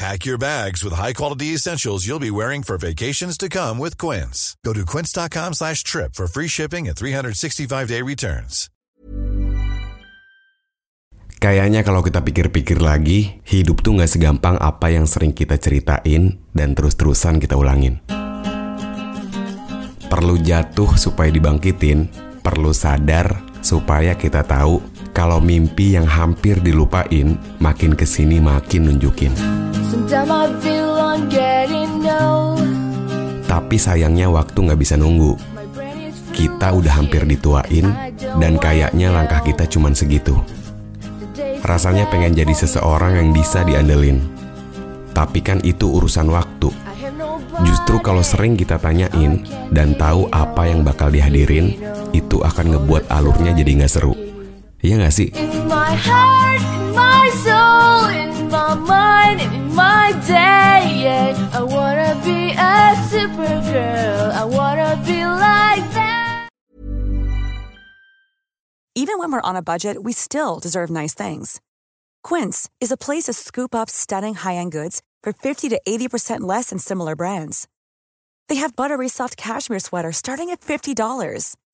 Pack your bags with high-quality essentials you'll be wearing for vacations to come with Quince. Go to quince.com slash trip for free shipping and 365-day returns. Kayaknya kalau kita pikir-pikir lagi, hidup tuh nggak segampang apa yang sering kita ceritain dan terus-terusan kita ulangin. Perlu jatuh supaya dibangkitin, perlu sadar supaya kita tahu kalau mimpi yang hampir dilupain makin ke sini makin nunjukin. Tapi sayangnya waktu nggak bisa nunggu. Kita udah hampir dituain dan kayaknya langkah kita cuman segitu. Rasanya pengen jadi seseorang yang bisa diandelin. Tapi kan itu urusan waktu. Justru kalau sering kita tanyain dan tahu apa yang bakal dihadirin, itu akan ngebuat alurnya jadi nggak seru. Iya nggak sih? In my heart, in my soul, in my mind, in my day. Yeah. I wanna be a supergirl. I wanna be like that. Even when we're on a budget, we still deserve nice things. Quince is a place to scoop up stunning high-end goods for 50 to 80% less than similar brands. They have buttery soft cashmere sweaters starting at $50,